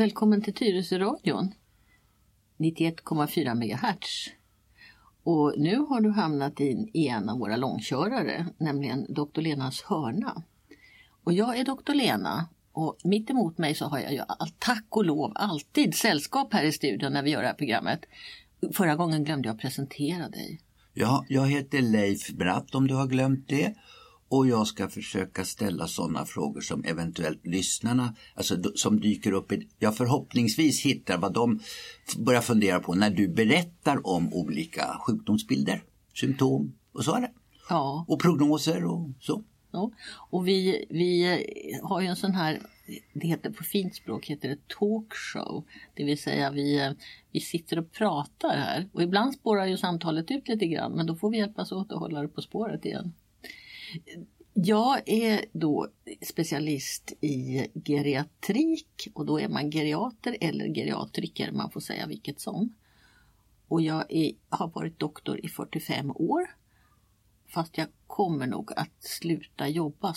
Välkommen till Tyresöradion, 91,4 MHz. Och nu har du hamnat i, i en av våra långkörare, nämligen Dr. Lenas hörna. Och jag är Dr. Lena och mitt emot mig så har jag ju tack och lov alltid sällskap här i studion när vi gör det här programmet. Förra gången glömde jag presentera dig. Ja, jag heter Leif Bratt om du har glömt det. Och jag ska försöka ställa sådana frågor som eventuellt lyssnarna, alltså som dyker upp, i, jag förhoppningsvis hittar vad de börjar fundera på när du berättar om olika sjukdomsbilder, symptom och så är det. Ja. Och prognoser och så. Ja. Och vi, vi har ju en sån här, det heter på fint språk heter det talkshow. Det vill säga vi, vi sitter och pratar här och ibland spårar ju samtalet ut lite grann men då får vi hjälpas åt att hålla det på spåret igen. Jag är då specialist i geriatrik och då är man geriater eller geriatriker, man får säga vilket som. Och jag är, har varit doktor i 45 år. Fast jag kommer nog att sluta jobba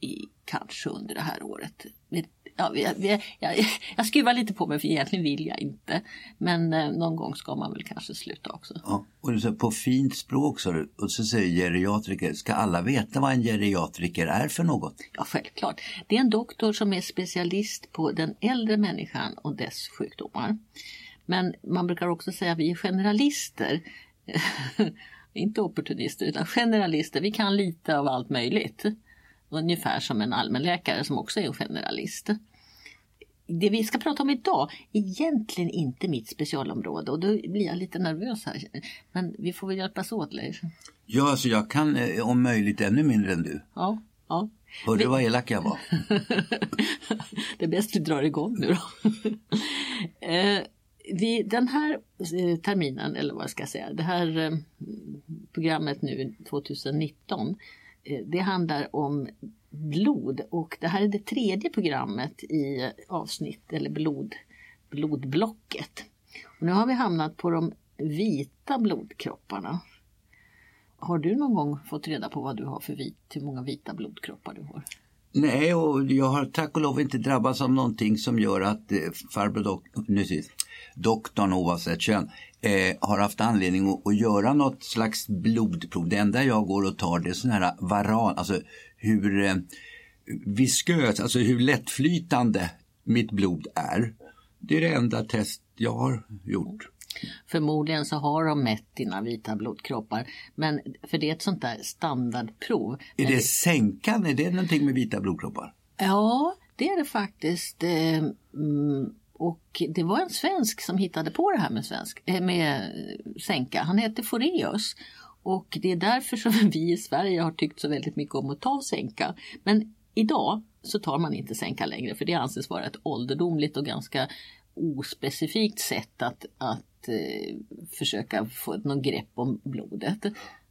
i, kanske under det här året ja, jag, jag, jag skruvar lite på mig för egentligen vill jag inte. Men eh, någon gång ska man väl kanske sluta också. Ja, och du säger på fint språk så du, och så säger geriatriker. Ska alla veta vad en geriatriker är för något? Ja, självklart. Det är en doktor som är specialist på den äldre människan och dess sjukdomar. Men man brukar också säga att vi är generalister. inte opportunister utan generalister. Vi kan lite av allt möjligt. Ungefär som en allmänläkare som också är en generalist. Det vi ska prata om idag är egentligen inte mitt specialområde och då blir jag lite nervös här. Men vi får väl hjälpas åt Leif. Ja, alltså jag kan eh, om möjligt ännu mindre än du. Ja, ja. Hörde du vad elak jag var? det är bäst vi drar igång nu då. Eh, vi, den här eh, terminen, eller vad ska jag säga, det här programmet nu 2019 Eh, det handlar om blod och det här är det tredje programmet i avsnitt eller blod, blodblocket. Och nu har vi hamnat på de vita blodkropparna. Har du någon gång fått reda på vad du har för vit, hur många vita blodkroppar du har? Nej, och jag har tack och lov inte drabbats av någonting som gör att eh, farbror dok doktorn oavsett kön eh, har haft anledning att, att, göra något slags blodprov. Det enda jag går och tar det är sån här varan, alltså hur eh, viskös, alltså hur lättflytande mitt blod är. Det är det enda test jag har gjort. Förmodligen så har de mätt dina vita blodkroppar. Men för det är ett sånt där standardprov. Är det sänkan? Är det någonting med vita blodkroppar? Ja, det är det faktiskt. Eh, mm, och det var en svensk som hittade på det här med, svensk, eh, med sänka. Han heter Foreus. Och det är därför som vi i Sverige har tyckt så väldigt mycket om att ta sänka. Men idag så tar man inte sänka längre för det anses vara ett ålderdomligt och ganska ospecifikt sätt att, att eh, försöka få någon grepp om blodet.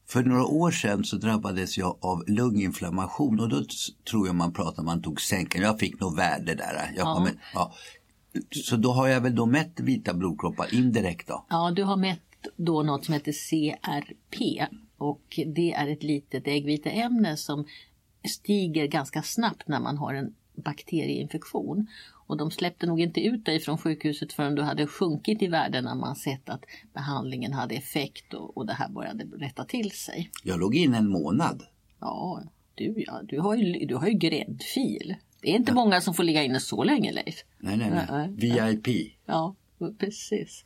För några år sedan så drabbades jag av lunginflammation och då tror jag man pratade om man tog sänkan. Jag fick nog värde där. Jag ja. ja. Så då har jag väl då mätt vita blodkroppar indirekt då? Ja, du har mätt då något som heter CRP och det är ett litet äggviteämne som stiger ganska snabbt när man har en bakterieinfektion. Och de släppte nog inte ut dig från sjukhuset förrän du hade sjunkit i värde när man sett att behandlingen hade effekt och, och det här började rätta till sig. Jag låg in en månad. Ja, du ja, du har ju, du har ju gräddfil. Det är inte ja. många som får ligga inne så länge Leif. Nej, nej, nej. VIP. Ja, precis.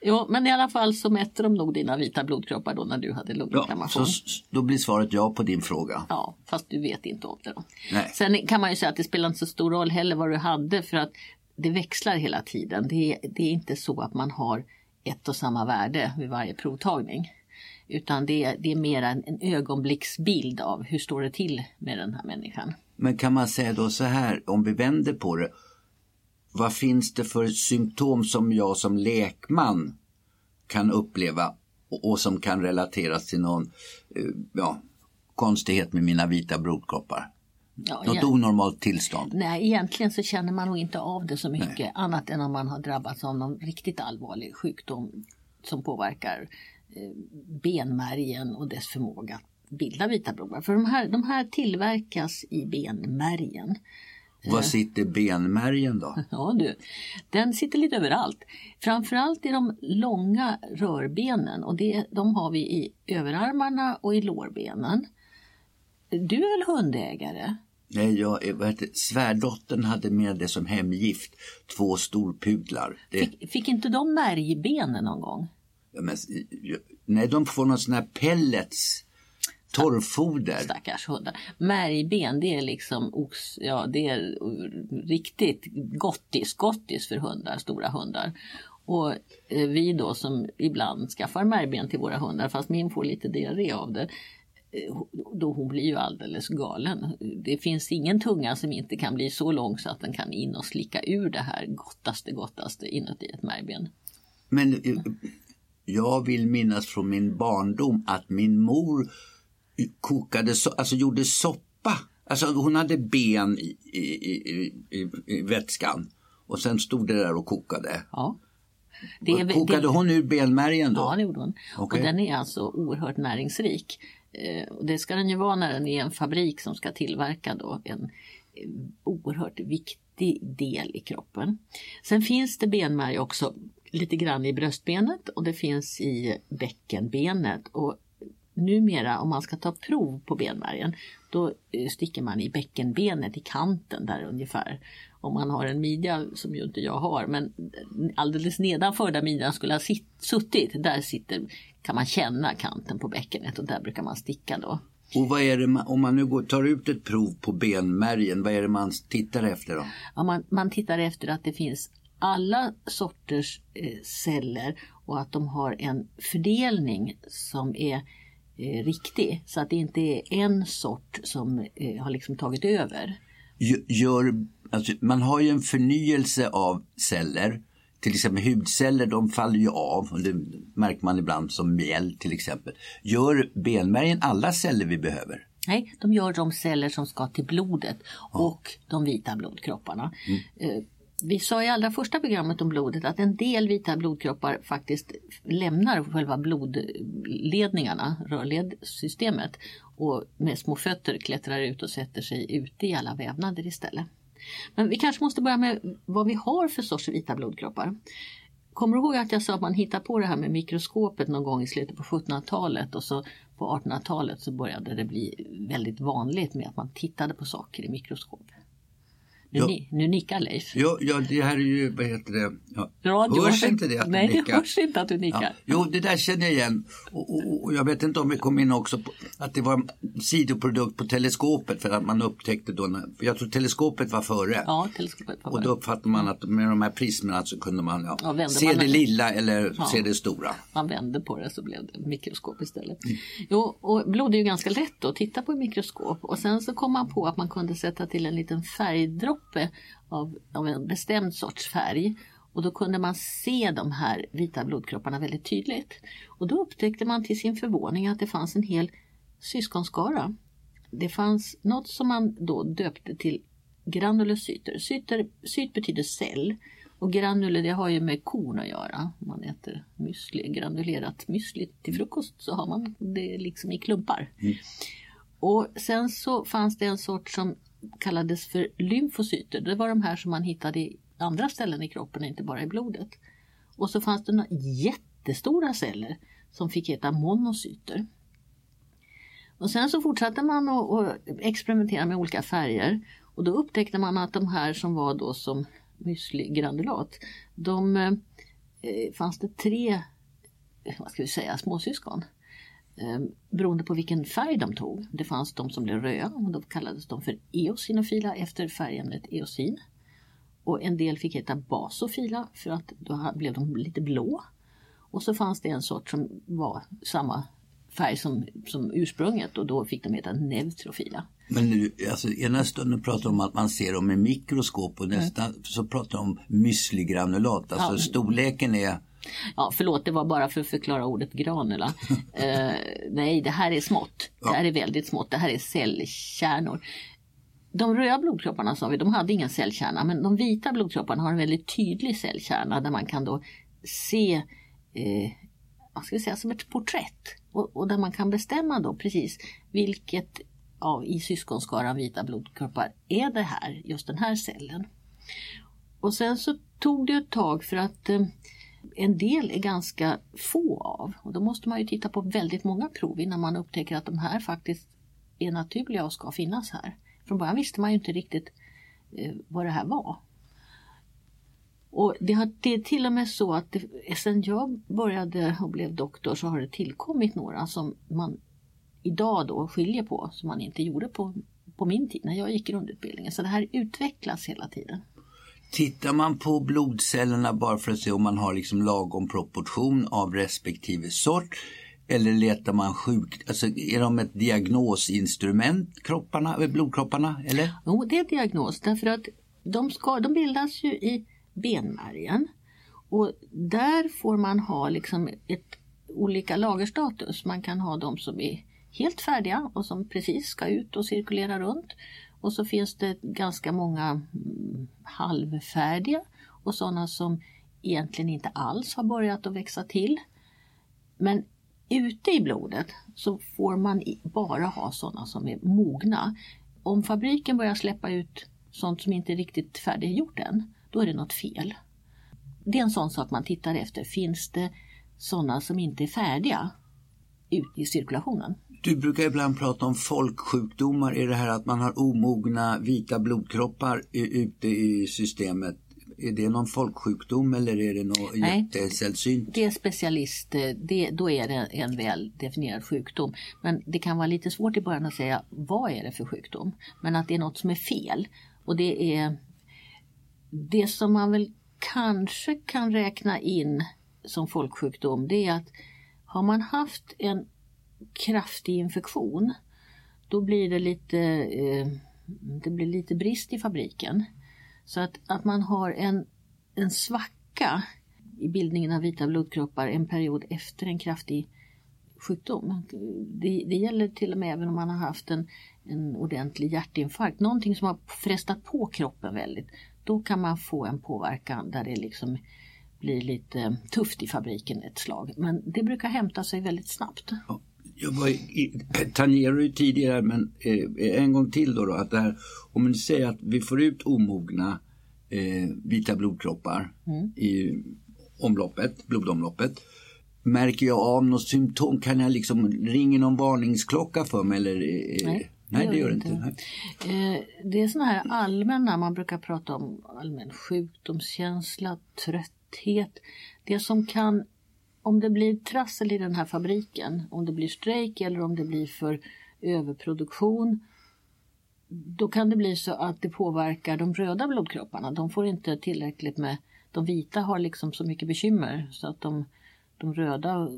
Jo, men i alla fall så mätte de nog dina vita blodkroppar då när du hade lunginflammation. Ja, så då blir svaret ja på din fråga. Ja, fast du vet inte om det då. Nej. Sen kan man ju säga att det spelar inte så stor roll heller vad du hade för att det växlar hela tiden. Det är, det är inte så att man har ett och samma värde vid varje provtagning. Utan det är, det är mer en, en ögonblicksbild av hur står det till med den här människan. Men kan man säga då så här, om vi vänder på det. Vad finns det för symptom som jag som lekman kan uppleva och, och som kan relateras till någon eh, ja, konstighet med mina vita blodkroppar? Ja, Något onormalt tillstånd? Nej, egentligen så känner man nog inte av det så mycket nej. annat än om man har drabbats av någon riktigt allvarlig sjukdom som påverkar eh, benmärgen och dess förmåga att bilda vita blodkroppar. För de här, de här tillverkas i benmärgen. Var sitter benmärgen då? Ja du, den sitter lite överallt. Framförallt i de långa rörbenen och det, de har vi i överarmarna och i lårbenen. Du är väl hundägare? Nej, jag, är- vad heter, svärdottern hade med det som hemgift. Två storpudlar. Det, Fick, fick inte de märgbenen någon gång? ja, men, nej, de får någon sån här pellets. Torrfoder. Stackars hundar. Märgben det är liksom ox, ja, det är riktigt gottis, gottis för hundar, stora hundar. Och eh, vi då som ibland skaffar märgben till våra hundar, fast min får lite diarré av det, eh, då hon blir ju alldeles galen. Det finns ingen tunga som inte kan bli så lång så att den kan in och slicka ur det här gottaste, gottaste inuti ett märgben. Men eh, jag vill minnas från min barndom att min mor kokade, so- alltså gjorde soppa. Alltså hon hade ben i, i, i, i, i vätskan. Och sen stod det där och kokade. Ja. Det är, kokade det, hon ur benmärgen då? Ja, det gjorde hon. Okej. Och den är alltså oerhört näringsrik. Eh, och det ska den ju vara när den är en fabrik som ska tillverka då en eh, oerhört viktig del i kroppen. Sen finns det benmärg också lite grann i bröstbenet och det finns i bäckenbenet. Och numera om man ska ta prov på benmärgen då eh, sticker man i bäckenbenet i kanten där ungefär. Om man har en midja som ju inte jag har men alldeles nedanför där midjan skulle ha sitt, suttit där sitter kan man känna kanten på bäckenet och där brukar man sticka då. Och vad är det man, om man nu går, tar ut ett prov på benmärgen, vad är det man tittar efter då? Ja, man, man tittar efter att det finns alla sorters eh, celler och att de har en fördelning som är eh, riktig. Så att det inte är en sort som eh, har liksom tagit över. Gö- Gör, alltså, man har ju en förnyelse av celler. Till exempel hudceller, de faller ju av. Och det märker man ibland som mjäll till exempel. Gör benmärgen alla celler vi behöver? Nej, de gör de celler som ska till blodet och de vita blodkropparna. Eh, vi sa i allra första programmet om blodet att en del vita blodkroppar faktiskt lämnar själva blodledningarna, rörledsystemet och med små fötter klättrar ut och sätter sig ute i alla vävnader istället. Men vi kanske måste börja med vad vi har för sorts vita blodkroppar. Kommer du ihåg att jag sa att man hittar på det här med mikroskopet någon gång i slutet på 1700-talet och så på 1800-talet så började det bli väldigt vanligt med att man tittade på saker i mikroskop. Nu, Ja. ni, nu nickar Leif. Ja, ja, det här är ju, vad heter det? Ja. Radio. Hörs inte det att Nej, du det nickar? hörs inte att du nickar. Ja. Jo, det där känner jag igen. Och, och, och jag vet inte om vi kom in också på att det var en sidoprodukt på teleskopet för att man upptäckte då, när, jag tror teleskopet var före. Ja, teleskopet var Och då uppfattade man att med de här prismerna så kunde man ja, se man- det lilla eller se det stora. Man vände på det så blev det mikroskop istället. Mm. Jo, och blod är ju ganska lätt att titta på i mikroskop och sen så kom man på att man kunde sätta till en liten färgdroppe av, av en bestämd sorts färg och då kunde man se de här vita blodkropparna väldigt tydligt. Och då upptäckte man till sin förvåning att det fanns en hel syskonskara. Det fanns något som man då döpte till granulocyter. Cyter, cyt betyder cell och granuler det har ju med korn att göra. Om man äter müsli, granulerat müsli till frukost så har man det liksom i klumpar. Och sen så fanns det en sort som kallades för lymfocyter. Det var de här som man hittade i andra ställen i kroppen, inte bara i blodet. Och så fanns det några jättestora celler som fick heta monocyter. Och sen så fortsatte man att experimentera med olika färger och då upptäckte man att de här som var då som müsligranulat, de eh, fanns det tre, vad ska vi säga, småsyskon. Eh, beroende på vilken färg de tog. Det fanns de som blev röda och då kallades de för eosinofila efter färgämnet eosin. Och en del fick heta basofila för att då blev de lite blå. Och så fanns det en sort som var samma färg som, som ursprunget och då fick de heta neutrofila. Men nu, alltså, ena stunden pratar de om att man ser dem i mikroskop och nästa så pratar de om müsligranulat. Alltså Ja. storleken är Ja, förlåt, det var bara för att förklara ordet granula. eh, nej, det här är smått. Det här är väldigt smått. Det här är cellkärnor. De röda blodkropparna sa vi, de hade ingen cellkärna, men de vita blodkropparna har en väldigt tydlig cellkärna där man kan då se, eh, vad ska vi säga, som ett porträtt. Och, och där man kan bestämma då precis vilket av, i syskonskaran vita blodkroppar är det här, just den här cellen. Och sen så tog det ett tag för att eh, en del är ganska få av och då måste man ju titta på väldigt många prov innan man upptäcker att de här faktiskt är naturliga och ska finnas här. Från början visste man ju inte riktigt eh, vad det här var. Och det, har, det är till och med så att det, sen jag började och blev doktor så har det tillkommit några som man idag då skiljer på som man inte gjorde på, på min tid när jag gick grundutbildningen. Så det här utvecklas hela tiden. Tittar man på blodcellerna bara för att se om man har liksom lagom proportion av respektive sort eller letar man sjuk... alltså är de ett diagnosinstrument, kropparna, eh, blodkropparna? Eller? Jo, det är diagnos därför att de, ska, de bildas ju i benmärgen och där får man ha liksom ett, olika lagerstatus. Man kan ha de som är helt färdiga och som precis ska ut och cirkulera runt. Och så finns det ganska många mm, halvfärdiga och sådana som egentligen inte alls har börjat att växa till. Men ute i blodet så får man bara ha sådana som är mogna. Om fabriken börjar släppa ut sånt som inte är riktigt färdiggjort än, då är det något fel. Det är en sån sak man tittar efter. Finns det sådana som inte är färdiga ut i cirkulationen? Du brukar ibland prata om folksjukdomar. Är det här att man har omogna vita blodkroppar ute i systemet? Är det någon folksjukdom eller är det något Nej, jättesällsynt? Det är specialist, det, då är det en väl definierad sjukdom. Men det kan vara lite svårt i början att säga vad är det för sjukdom. Men att det är något som är fel. Och det är det som man väl kanske kan räkna in som folksjukdom det är att har man haft en kraftig infektion då blir det lite, eh, det blir lite brist i fabriken. Så att, att man har en, en svacka i bildningen av vita blodkroppar en period efter en kraftig sjukdom. Det, det, gäller till och med även om man har haft en, en ordentlig hjärtinfarkt, någonting som har frestat på kroppen väldigt. Då kan man få en påverkan där det liksom blir lite tufft i fabriken ett slag. Men det brukar hämta sig väldigt snabbt. Ja, jag var tangerade ju tidigare men eh, en gång till då, då att det här, om man säger att vi får ut omogna eh, vita blodkroppar mm. i omloppet, blodomloppet. Märker jag av något symptom? Kan jag liksom ringa någon varningsklocka för mig? Eller, eh, Nej. Nej, det gör det inte. Eh, det är sådana här allmänna, man brukar prata om allmän sjukdomskänsla, trötthet. Det som kan, om det blir trassel i den här fabriken, om det blir strejk eller om det blir för överproduktion, då kan det bli så att det påverkar de röda blodkropparna. De får inte tillräckligt med, de vita har liksom så mycket bekymmer så att de, de röda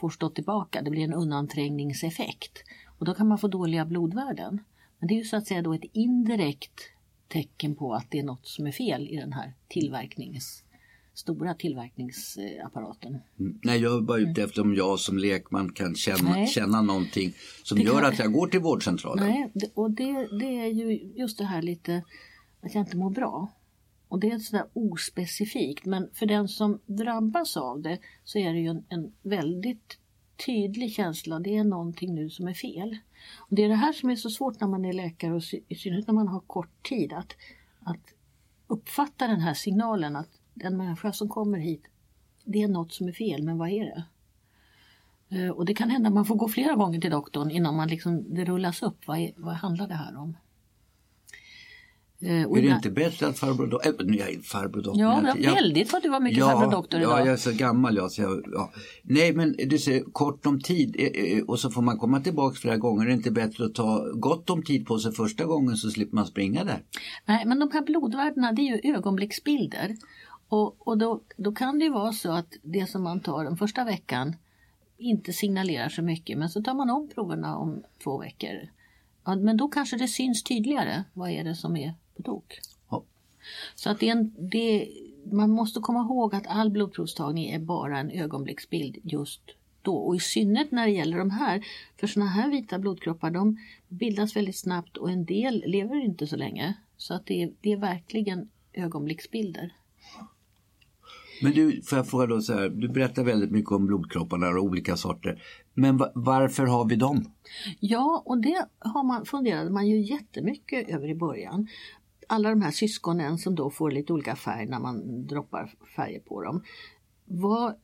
får stå tillbaka. Det blir en undanträngningseffekt. Och då kan man få dåliga blodvärden. Men det är ju så att säga då ett indirekt tecken på att det är något som är fel i den här tillverknings, stora tillverkningsapparaten. Mm. Nej, jag är bara ute efter om jag som lekman kan känna, känna någonting som det gör kan... att jag går till vårdcentralen. Nej, och det, det är ju just det här lite att jag inte mår bra. Och det är sådär ospecifikt men för den som drabbas av det så är det ju en, en väldigt tydlig känsla, det är någonting nu som är fel. Och det är det här som är så svårt när man är läkare och i synnerhet när man har kort tid att, att uppfatta den här signalen att den människa som kommer hit, det är något som är fel, men vad är det? Eh, och det kan hända att man får gå flera gånger till doktorn innan man liksom, det rullas upp. Vad, är, vad handlar det här om? Eh, är det inte bättre att farbror doktor... Äh, jag är farbror doktor. Ja, men jag, väldigt för att du var mycket ja, farbror doktor idag. Ja, jag är så gammal jag. Så jag ja. Nej, men du säger kort om tid eh, eh, och så får man komma tillbaka flera gånger. Är det inte bättre att ta gott om tid på sig första gången så slipper man springa där? Nej, men de här blodvärdena det är ju ögonblicksbilder. Och, och då, då kan det ju vara så att det som man tar den första veckan inte signalerar så mycket men så tar man om proverna om två veckor. Ja, men då kanske det syns tydligare. Vad är det som är på tok. Ja. Så att det en, det, man måste komma ihåg att all blodprovstagning är bara en ögonblicksbild just då. Och i synnerhet när det gäller de här, för sådana här vita blodkroppar de bildas väldigt snabbt och en del lever inte så länge. Så att det, det är verkligen ögonblicksbilder. Men du, får jag fråga då så här, du berättar väldigt mycket om blodkropparna och olika sorter. Men va- varför har vi dem? Ja, och det har man, funderade man ju jättemycket över i början. Alla de här syskonen som då får lite olika färg när man droppar färger på dem. Vad,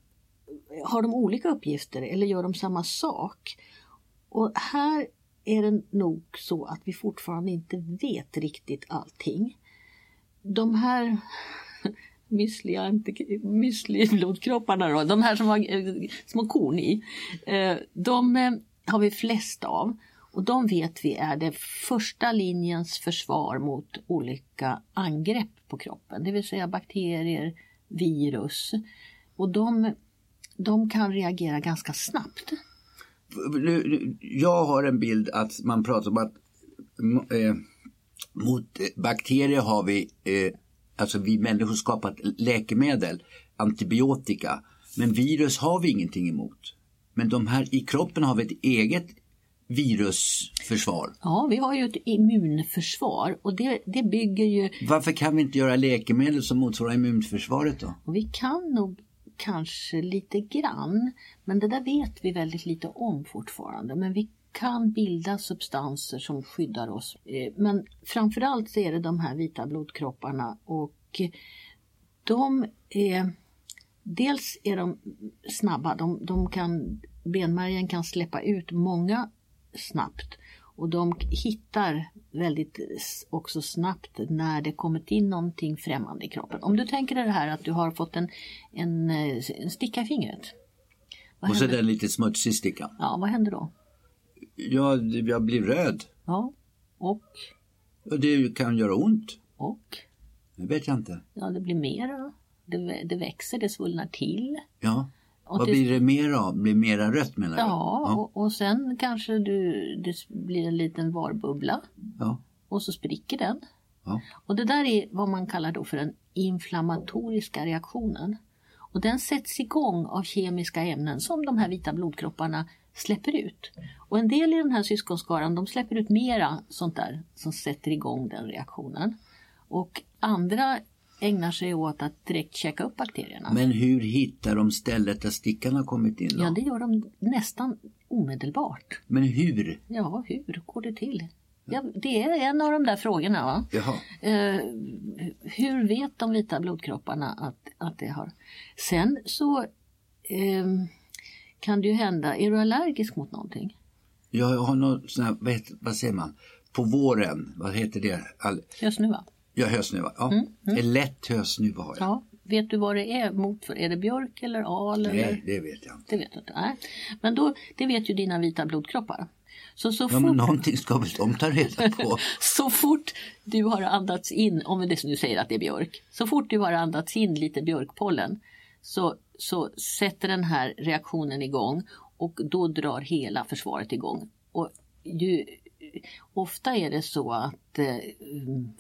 har de olika uppgifter eller gör de samma sak? Och här är det nog så att vi fortfarande inte vet riktigt allting. De här müsli- müsli-blodkropparna då, de här som har eh, små korn i, eh, de eh, har vi flest av. Och de vet vi är det första linjens försvar mot olika angrepp på kroppen, det vill säga bakterier, virus. Och de, de kan reagera ganska snabbt. Jag har en bild att man pratar om att eh, mot bakterier har vi, eh, alltså vi människor skapat läkemedel, antibiotika. Men virus har vi ingenting emot. Men de här i kroppen har vi ett eget virusförsvar. Ja, vi har ju ett immunförsvar och det, det bygger ju Varför kan vi inte göra läkemedel som motsvarar immunförsvaret då? Och vi kan nog kanske lite grann, men det där vet vi väldigt lite om fortfarande. Men vi kan bilda substanser som skyddar oss. Eh, Men framförallt så är det de här vita blodkropparna och de är Dels är de snabba, de, de kan, benmärgen kan släppa ut många snabbt och de hittar väldigt också snabbt när det kommit in någonting främmande i kroppen. Om du tänker dig det här att du har fått en, en, eh, en sticka i fingret. Vad Och så händer? den lite smutsig stickan. Ja, vad händer då? Ja, jag blir röd. Ja, och, Och det kan göra ont. och, Det vet jag inte. ja det blir mera. Det, det växer, det svullnar till. Ja. Och Vad till- blir det mer av? Blir mera rött menar du? Ja, Och, och sen kanske du, det blir en liten varbubbla ja. och så spricker den. ja. Och det där är vad man kallar då för den inflammatoriska reaktionen. Och den sätts igång av kemiska ämnen som de här vita blodkropparna släpper ut. Och en del i den här syskonskaran de släpper ut mera sånt där som sätter igång den reaktionen. Och andra ägnar sig åt att direkt checka upp bakterierna. Men hur hittar de stället där stickan har kommit in? Då? Ja, det gör de nästan omedelbart. Men hur? Ja, hur går det till? Ja, det är en av de där frågorna. Va? Eh, hur vet de vita blodkropparna att, att det har... Sen så eh, kan det ju hända, är du allergisk mot någonting? Jag har något sån här, vad, vad säger man? På våren, vad heter det? All, Hösnuva? ja, hösnuva. Ja. En lätt hösnuva har jag. Ja. Vet du vad det är mot för? Är det björk eller al? Eller? Nej, det vet jag inte. Det vet du inte. Nej. Men då, det vet ju dina vita blodkroppar. Så, så, Ja, fort, men någonting ska väl de ta reda på? så fort du har andats in, om det nu säger att det är björk, så fort du har andats in lite björkpollen så, så sätter den här reaktionen igång och då drar hela försvaret igång. Och ju, ofta är det så att eh,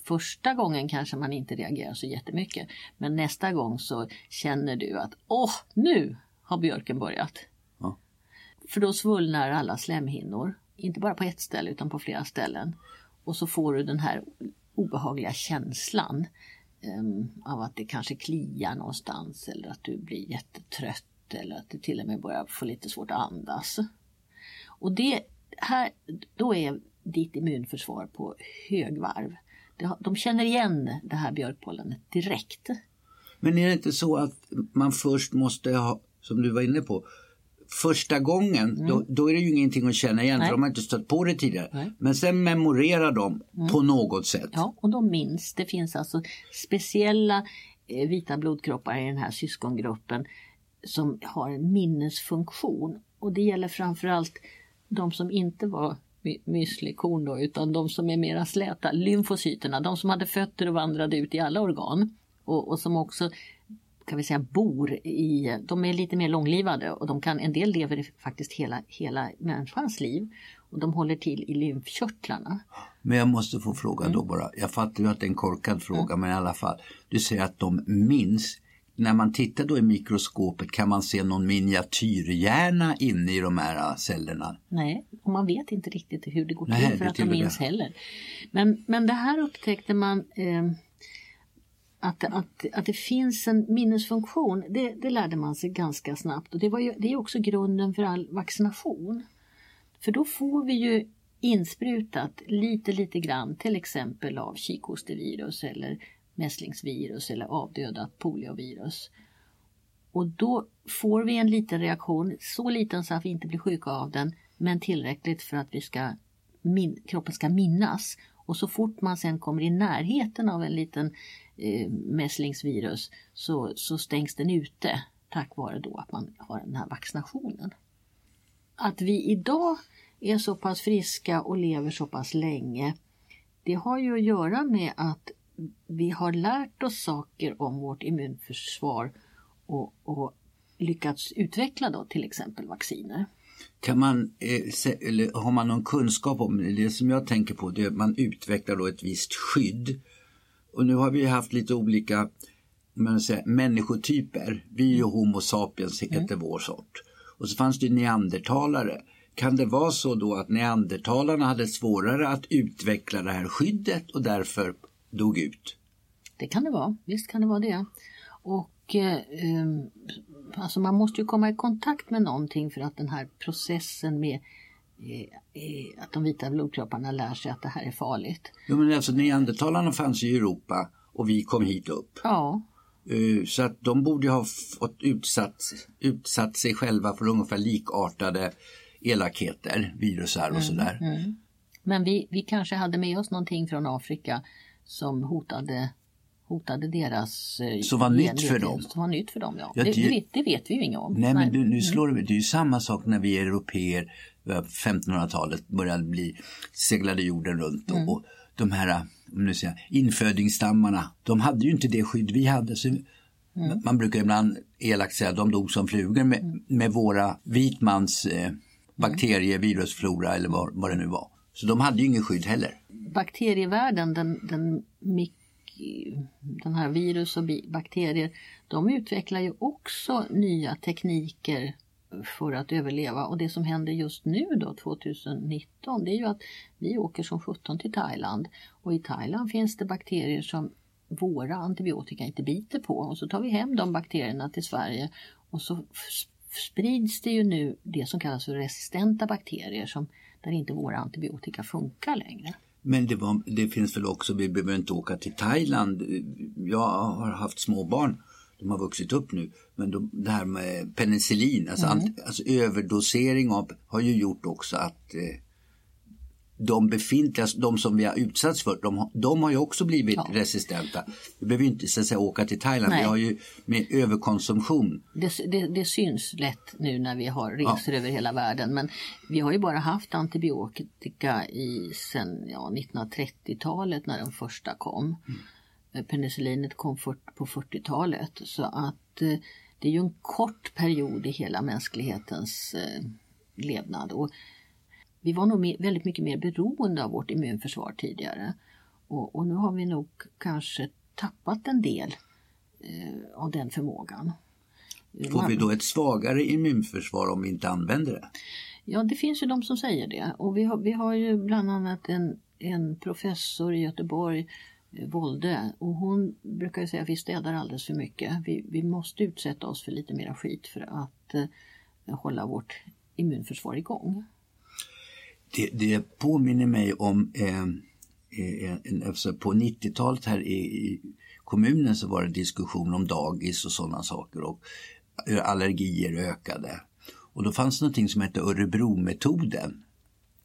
första gången kanske man inte reagerar så jättemycket men nästa gång så känner du att åh, nu har björken börjat. Ja. För då svullnar alla slemhinnor, inte bara på ett ställe utan på flera ställen. Och så får du den här obehagliga känslan Ehm, av att det kanske kliar någonstans eller att du blir jättetrött eller att du till och med börjar få lite svårt att andas. Och det här, då är ditt immunförsvar på högvarv. De känner igen det här björkpollenet direkt. Men är det inte så att man först måste ha, som du var inne på, första gången, då, då är det ju ingenting att känna igen Mm. Nej. för de har inte stött på det tidigare. Nej. Mm. Men sen memorerar de på något sätt. Ja, och de minns. Det finns alltså speciella eh, vita blodkroppar i den här syskongruppen som har en minnesfunktion. Och det gäller framförallt de som inte var müslikorn då, utan de som är mera släta, lymfocyterna, de som hade fötter och vandrade ut i alla organ. Och, och som också kan vi säga bor i, de är lite mer långlivade och de kan, en del lever faktiskt hela, hela människans liv. Och de håller till i lymfkörtlarna. Men jag måste få fråga Mm. då bara. Jag fattar ju att det är en korkad fråga men i alla fall. Du säger att de minns. När man tittar då i mikroskopet kan man se någon miniatyrhjärna inne i de här äh, cellerna. Nej, och man vet inte riktigt hur det går Nej, till det för att de minns heller. Men, men det här upptäckte man eh, att, att, att det finns en minnesfunktion, det, det lärde man sig ganska snabbt. Och det, var ju, det är också grunden för all vaccination. För då får vi ju insprutat lite, lite grann till exempel av kikhostevirus eller mässlingsvirus eller avdödat poliovirus. Och då får vi en liten reaktion, så liten så att vi inte blir sjuka av den, men tillräckligt för att vi ska, min, kroppen ska minnas. Och så fort man sen kommer i närheten av en liten eh, mässlingsvirus så, så stängs den ute tack vare då att man har den här vaccinationen. Att vi idag är så pass friska och lever så pass länge det har ju att göra med att vi har lärt oss saker om vårt immunförsvar och, och lyckats utveckla då till exempel vacciner. Kan man, eh, eller har man någon kunskap om det? Det som jag tänker på det är att man utvecklar då ett visst skydd. Och nu har vi haft lite olika man säger, människotyper. Vi är ju Homo sapiens, heter mm. vår sort. Och så fanns det neandertalare. Kan det vara så då att neandertalarna hade svårare att utveckla det här skyddet och därför dog ut? Det kan det vara, visst kan det vara det. Och eh, alltså man måste ju komma i kontakt med någonting för att den här processen med eh, eh, att de vita blodkropparna lär sig att det här är farligt. Jo men alltså neandertalarna fanns i Europa och vi kom hit upp. Ja. Eh, så att de borde ha fått utsatt, utsatt sig själva för ungefär likartade elakheter, virusar och mm, sådär. Mm. Men vi, vi kanske hade med oss någonting från Afrika som hotade hotade deras... Eh, som var nytt för dem? Som var nytt för dem, ja. ja det, det, vet, det, vet, vi ju inget om. Nej, men du, nu mm. slår mm. det, det är ju samma sak när vi europeer 1500-talet började bli, seglade jorden runt mm. och, de här nu säger, infödingsstammarna, de hade ju inte det skydd vi hade. Så mm. Man brukar ibland elakt säga att de dog som flugor med, mm. med våra vitmans eh, bakterie, virusflora eller vad, vad det nu var. Så de hade ju ingen skydd heller. Bakterievärlden, den, den, den här virus och bakterier, de utvecklar ju också nya tekniker för att överleva. Och det som händer just nu då 2019 det är ju att vi åker som 17 till Thailand och i Thailand finns det bakterier som våra antibiotika inte biter på och så tar vi hem de bakterierna till Sverige och så sprids det ju nu det som kallas för resistenta bakterier som, där inte våra antibiotika funkar längre. Men det, var, det, finns väl också, vi behöver inte åka till Thailand. Jag har haft småbarn, de har vuxit upp nu. Men de, det här med penicillin, alltså, mm. alltså överdosering av, har ju gjort också att eh, de befintliga, de som vi har utsatts för, de, de har ju också blivit ja. resistenta. Vi behöver inte så att säga, åka till Thailand, Nej. vi har ju med överkonsumtion. Det, det, det syns lätt nu när vi har resor ja. över hela världen men vi har ju bara haft antibiotika i sen ja, 1930-talet när de första kom. Mm. Penicillinet kom för, på 40-talet så att eh, det är ju en kort period i hela mänsklighetens eh, levnad. Och vi var nog väldigt mycket mer beroende av vårt immunförsvar tidigare. Och, och nu har vi nog kanske tappat en del eh, av den förmågan. Får vi då ett svagare immunförsvar om vi inte använder det? Ja, det finns ju de som säger det. Och vi har, vi har ju bland annat en, en professor i Göteborg, eh, Volde, och hon brukar säga att vi städar alldeles för mycket. Vi, vi måste utsätta oss för lite mera skit för att eh, hålla vårt immunförsvar igång det, det påminner mig om eh, eh en, alltså på 90-talet här i, i, kommunen så var det diskussion om dagis och sådana saker och eh, allergier ökade. Och då fanns det någonting som hette Örebrometoden.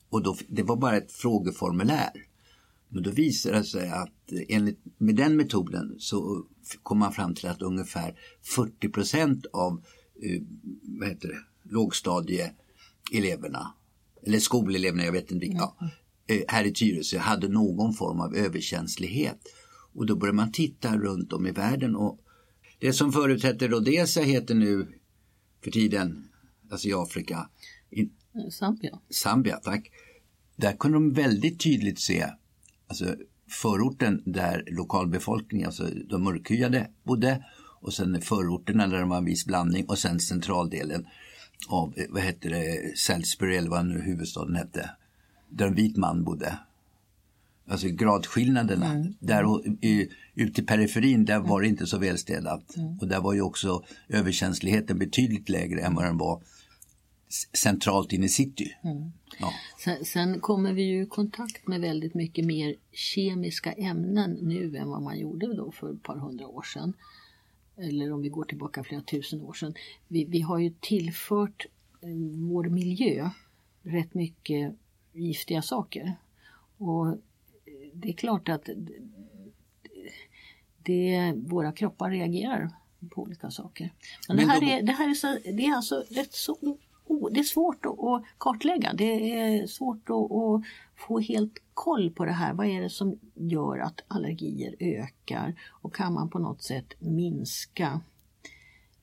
Och då, det var bara ett frågeformulär. Men då visade det sig att eh, enligt, med den metoden så kom man fram till att ungefär 40 procent av eh, vad heter det, lågstadieeleverna eller skoleleverna, jag vet inte vilka, ja, eh, här i Tyresö hade någon form av överkänslighet. Och då började man titta runt om i världen och det som förut hette Rhodesia heter nu för tiden, alltså i Afrika, in, Zambia. Zambia, tack. Där kunde de väldigt tydligt se alltså förorten där lokalbefolkningen, alltså de mörkhyade bodde och sen förorterna där det var en viss blandning och sen centraldelen av, eh, vad hette det, Salisbury eller vad nu huvudstaden hette. Där en vit man bodde. Alltså gradskillnaderna. Mm. Där ute i periferin där var det inte så välstädat. Och där var ju också överkänsligheten betydligt lägre än vad den var centralt inne i city. Ja. Sen, sen kommer vi ju i kontakt med väldigt mycket mer kemiska ämnen nu än vad man gjorde då för ett par hundra år sedan. Eller om vi går tillbaka flera tusen år sedan. Vi, vi har ju tillfört eh, vår miljö rätt mycket giftiga saker. Och eh, det är klart att det, våra kroppar reagerar på olika saker. Men, Men det, här då- är, det här är, så, det är alltså rätt så det är svårt att, kartlägga. Det är svårt att få helt koll på det här. Vad är det som gör att allergier ökar? Och kan man på något sätt minska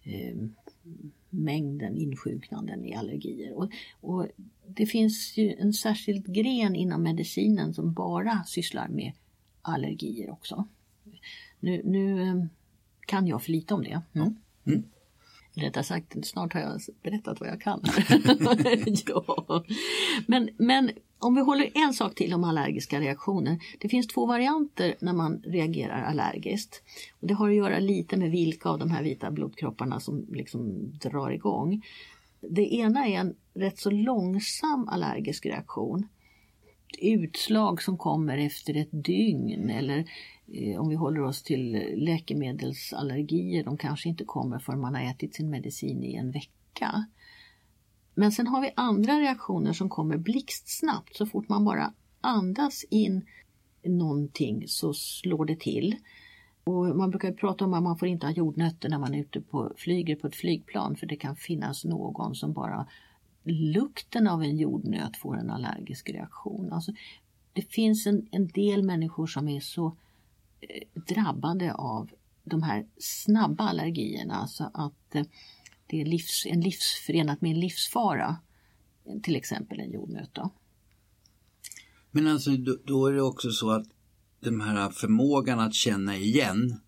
eh, mängden insjuknanden i allergier? Och, och det finns ju en särskild gren inom medicinen som bara sysslar med allergier också. Nu, nu eh, kan jag för lite om det. Mm. Rättare sagt, snart har jag berättat vad jag kan. ja. men, men om vi håller en sak till om allergiska reaktioner. Det finns två varianter när man reagerar allergiskt. Och det har att göra lite med vilka av de här vita blodkropparna som liksom drar igång. Det ena är en rätt så långsam allergisk reaktion utslag som kommer efter ett dygn eller eh, om vi håller oss till läkemedelsallergier, de kanske inte kommer förrän man har ätit sin medicin i en vecka. Men sen har vi andra reaktioner som kommer blixtsnabbt. Så fort man bara andas in någonting så slår det till. Och man brukar prata om att man får inte ha jordnötter när man är ute på, flyger på ett flygplan för det kan finnas någon som bara lukten av en jordnöt får en allergisk reaktion. Alltså, det finns en, en del människor som är så eh, drabbade av de här snabba allergierna så att eh, det är livs, en livs, förenat med en livsfara. Till exempel en jordnöt. Men alltså då, då är det också så att den här förmågan att känna igen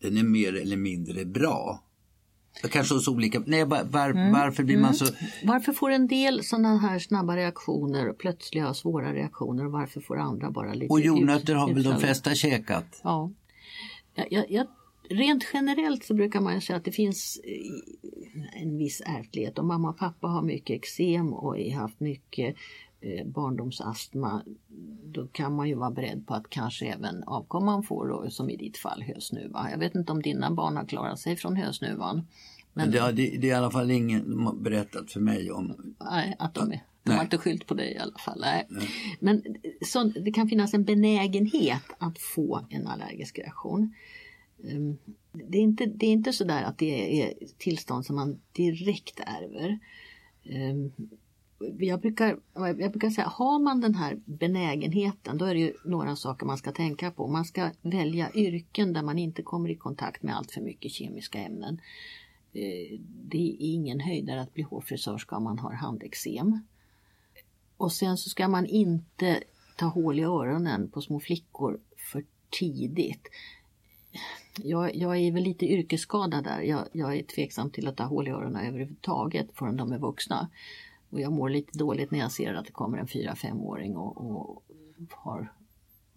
den är mer eller mindre bra. Kanske hos olika, nej var, var, Mm. varför blir man så, Varför får en del sådana här snabba reaktioner, plötsliga svåra reaktioner och varför får andra bara lite och jordnötter har väl de flesta käkat? Ja. Jag, jag, rent generellt så brukar man säga att det finns eh, en viss ärftlighet. Om mamma och pappa har mycket eksem och har haft mycket eh, barndomsastma då kan man ju vara beredd på att kanske även avkomman får, då, som i ditt fall, hösnuva. Jag vet inte om dina barn har klarat sig från hösnuvan. Men det, det, det är i alla fall ingen berättat för mig om. Nej, att de är. De Nej. har inte skyllt på dig i alla fall. Nej. Men så, det kan finnas en benägenhet att få en allergisk reaktion. Ehm, det är inte, det är inte så där att det är tillstånd som man direkt ärver. Ehm, jag brukar, jag brukar säga, har man den här benägenheten då är det ju några saker man ska tänka på. Man ska välja yrken där man inte kommer i kontakt med allt för mycket kemiska ämnen. Ehm, det är ingen höjdare att bli hårfrisörska om man har handeksem. Och sen så ska man inte ta hål i öronen på små flickor för tidigt. Jag, jag är väl lite yrkesskadad där. Jag, jag är tveksam till att ha hål i öronen överhuvudtaget förrän de är vuxna. Och jag mår lite dåligt när jag ser att det kommer en 4-5-åring och, och har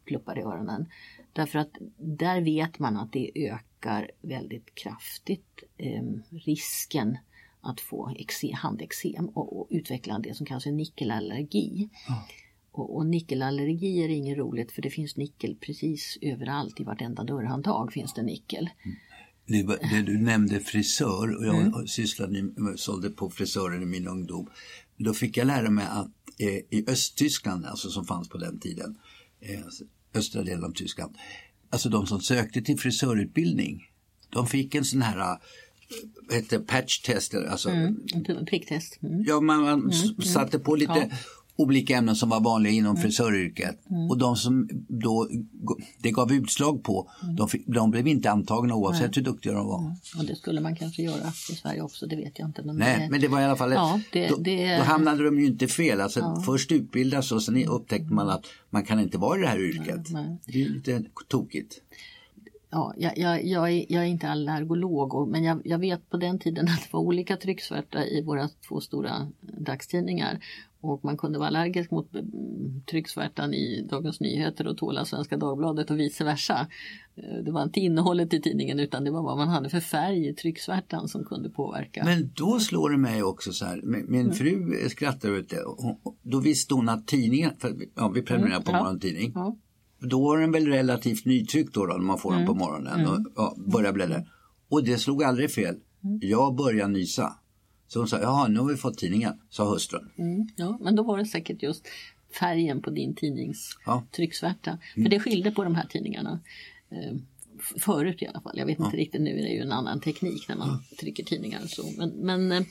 pluppar i öronen. Därför att där vet man att det ökar väldigt kraftigt eh, risken att få handexem handeksem och, och utveckla det som kallas för nickelallergi. Och, och nickelallergi är inget roligt för det finns nickel precis överallt. I vartenda dörrhandtag finns det nickel. Det, var- det du nämnde frisör och jag Mm. sysslade, sålde på frisörer i min ungdom. Då fick jag lära mig att eh, i Östtyskland, alltså som fanns på den tiden, eh, östra delen av Tyskland, alltså de som sökte till frisörutbildning, de fick en sån här eh, vad heter det, patch-test, alltså Mm, pricktest. Mm. Ja, man, man s- satte på lite Ja. Olika ämnen som var vanliga inom Mm. frisöryrket. Och de som då det gav utslag på, Mm. de, de blev inte antagna oavsett hur duktiga de var. Och det skulle man kanske göra i Sverige också, det vet jag inte. Men Nej, det, men det var i alla fall, Ja, det- då, det- då hamnade de ju inte fel. Alltså, Först utbildas och sen upptäckte man att man kan inte vara i det här yrket. Nej. Det är lite tokigt. ja, jag, jag, jag, är, jag är inte allergolog, men jag, jag vet på den tiden att det var olika trycksvärta i våra två stora dagstidningar. Och man kunde vara allergisk mot mm, trycksvärtan i Dagens Nyheter och tåla Svenska Dagbladet och vice versa. Eh, det var inte innehållet i tidningen utan det var vad man hade för färg i trycksvärtan som kunde påverka. Men då slår det mig också så här, min Mm. fru skrattar ut det. Då visste hon att tidningen, för ja, vi prenumererar på Mm, ja. morgontidning. Ja. Då var den väl relativt nytryckt då, då när man får den på morgonen och ja, börjar bläddra. Och det slog aldrig fel. Jag började nysa. Så hon sa, jaha nu har vi fått tidningen, sa hustrun. Mm, ja, men då var det säkert just färgen på din tidnings Ja. trycksvärta. För det skilde på de här tidningarna. Eh, förut i alla fall. Jag vet inte riktigt, nu är det ju en annan teknik när man trycker tidningar och så. Men, men eh,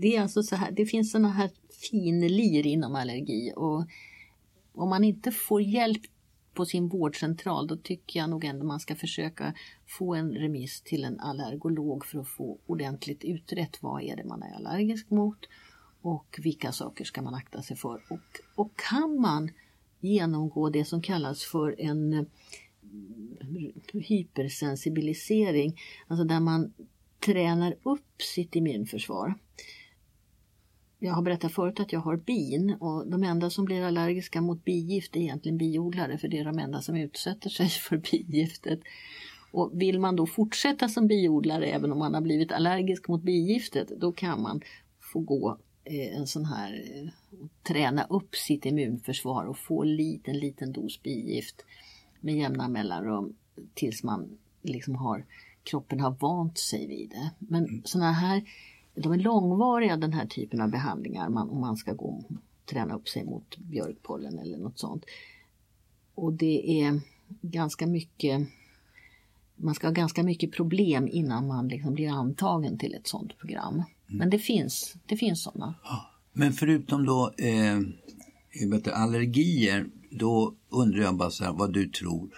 det är alltså så här, det finns såna här finlir inom allergi och om man inte får hjälp på sin vårdcentral då tycker jag nog ändå man ska försöka få en remiss till en allergolog för att få ordentligt utrett vad är det man är allergisk mot och vilka saker ska man akta sig för. Och, och kan man genomgå det som kallas för en eh, hypersensibilisering, alltså där man tränar upp sitt immunförsvar. Jag har berättat förut att jag har bin och de enda som blir allergiska mot bigift är egentligen biodlare för det är de enda som utsätter sig för bigiftet. Och vill man då fortsätta som biodlare även om man har blivit allergisk mot bigiftet då kan man få gå eh, en sån här eh, träna upp sitt immunförsvar och få liten liten dos bigift med jämna mellanrum tills man liksom har kroppen har vant sig vid det. Men såna här de är långvariga den här typen av behandlingar man, om man ska gå och träna upp sig mot björkpollen eller något sånt. Och det är ganska mycket man ska ha ganska mycket problem innan man liksom blir antagen till ett sånt program. Men det finns, det finns sådana. Men förutom då eh, vet du, allergier, då undrar jag bara så här, vad du tror.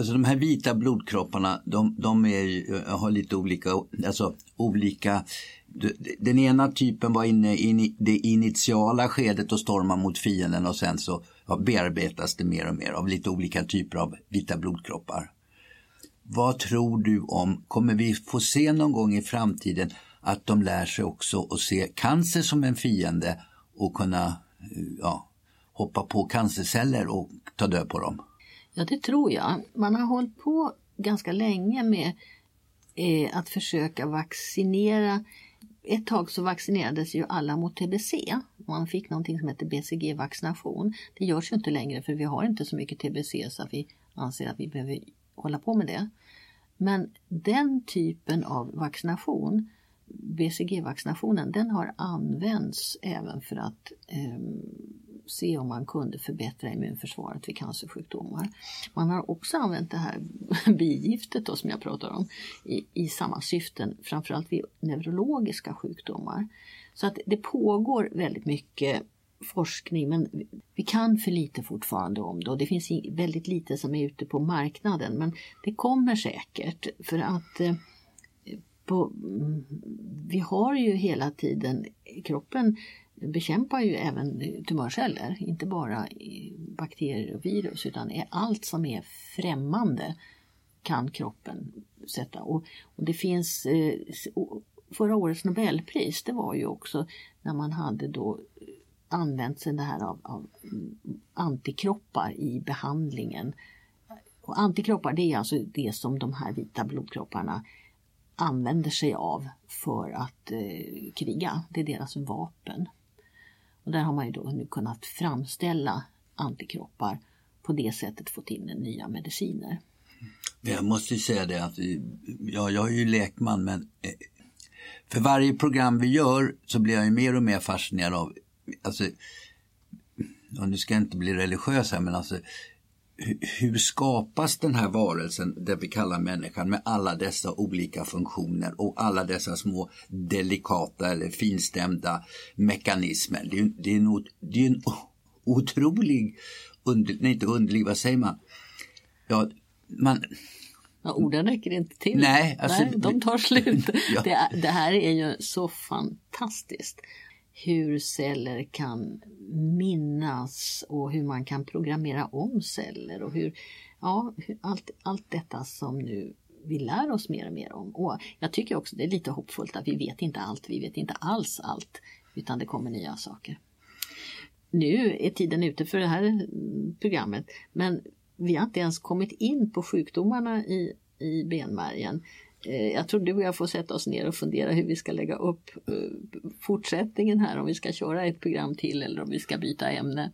Alltså de här vita blodkropparna, de, de är, eh, har lite olika, alltså olika den ena typen var inne i det initiala skedet och stormar mot fienden och sen så bearbetas det mer och mer av lite olika typer av vita blodkroppar. Vad tror du om, kommer vi få se någon gång i framtiden att de lär sig också att se cancer som en fiende och kunna eh, ja, hoppa på cancerceller och ta död på dem? Ja, det tror jag. Man har hållit på ganska länge med eh, att försöka vaccinera. Ett tag så vaccinerades ju alla mot TBC. Man fick någonting som heter BCG-vaccination. Det görs ju inte längre för vi har inte så mycket TBC så att vi anser att vi behöver hålla på med det. Men den typen av vaccination, BCG-vaccinationen, den har använts även för att eh, se om man kunde förbättra immunförsvaret vid cancersjukdomar. Man har också använt det här bigiftet då, som jag pratar om i, i samma syften, framförallt vid neurologiska sjukdomar. Så att det pågår väldigt mycket forskning men vi kan för lite fortfarande om det och det finns väldigt lite som är ute på marknaden men det kommer säkert för att eh, på, mm, vi har ju hela tiden, kroppen bekämpar ju även tumörceller, inte bara bakterier och virus utan allt som är främmande kan kroppen sätta. Och, och det finns, eh, förra årets nobelpris det var ju också när man hade då använt sig det här av, av antikroppar i behandlingen. Och antikroppar det är alltså det som de här vita blodkropparna använder sig av för att eh, kriga. Det är deras vapen. Och där har man ju då nu kunnat framställa antikroppar på det sättet fått in nya mediciner. Jag måste säga det att ja, jag är ju lekman men eh, för varje program vi gör så blir jag ju mer och mer fascinerad av alltså, och nu ska jag inte bli religiös här men alltså hur skapas den här varelsen, det vi kallar människan, med alla dessa olika funktioner och alla dessa små delikata eller finstämda mekanismer. Det är, det är, en, det är en otrolig, under, nej inte underlig, vad säger man? Ja, man Ja, orden räcker inte till. Nej, alltså, Nej de tar slut. Ja. Det, det, här är ju så fantastiskt hur celler kan minnas och hur man kan programmera om celler och hur, ja, hur allt, allt detta som nu vi lär oss mer och mer om. Och jag tycker också det är lite hoppfullt att vi vet inte allt, vi vet inte alls allt, utan det kommer nya saker. Nu är tiden ute för det här programmet, men vi har inte ens kommit in på sjukdomarna i, i benmärgen. Eh, jag tror du och jag får sätta oss ner och fundera hur vi ska lägga upp eh, fortsättningen här, om vi ska köra ett program till eller om vi ska byta ämne.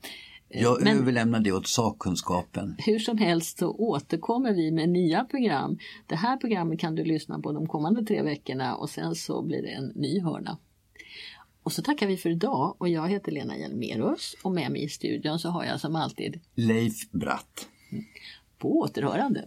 Eh, jag Men, överlämnar det åt sakkunskapen. Hur som helst så återkommer vi med nya program. Det här programmet kan du lyssna på de kommande tre veckorna och sen så blir det en ny hörna. Och så tackar vi för idag och jag heter Lena Hjelmerus och med mig i studion så har jag som alltid Leif Bratt. På återhörande.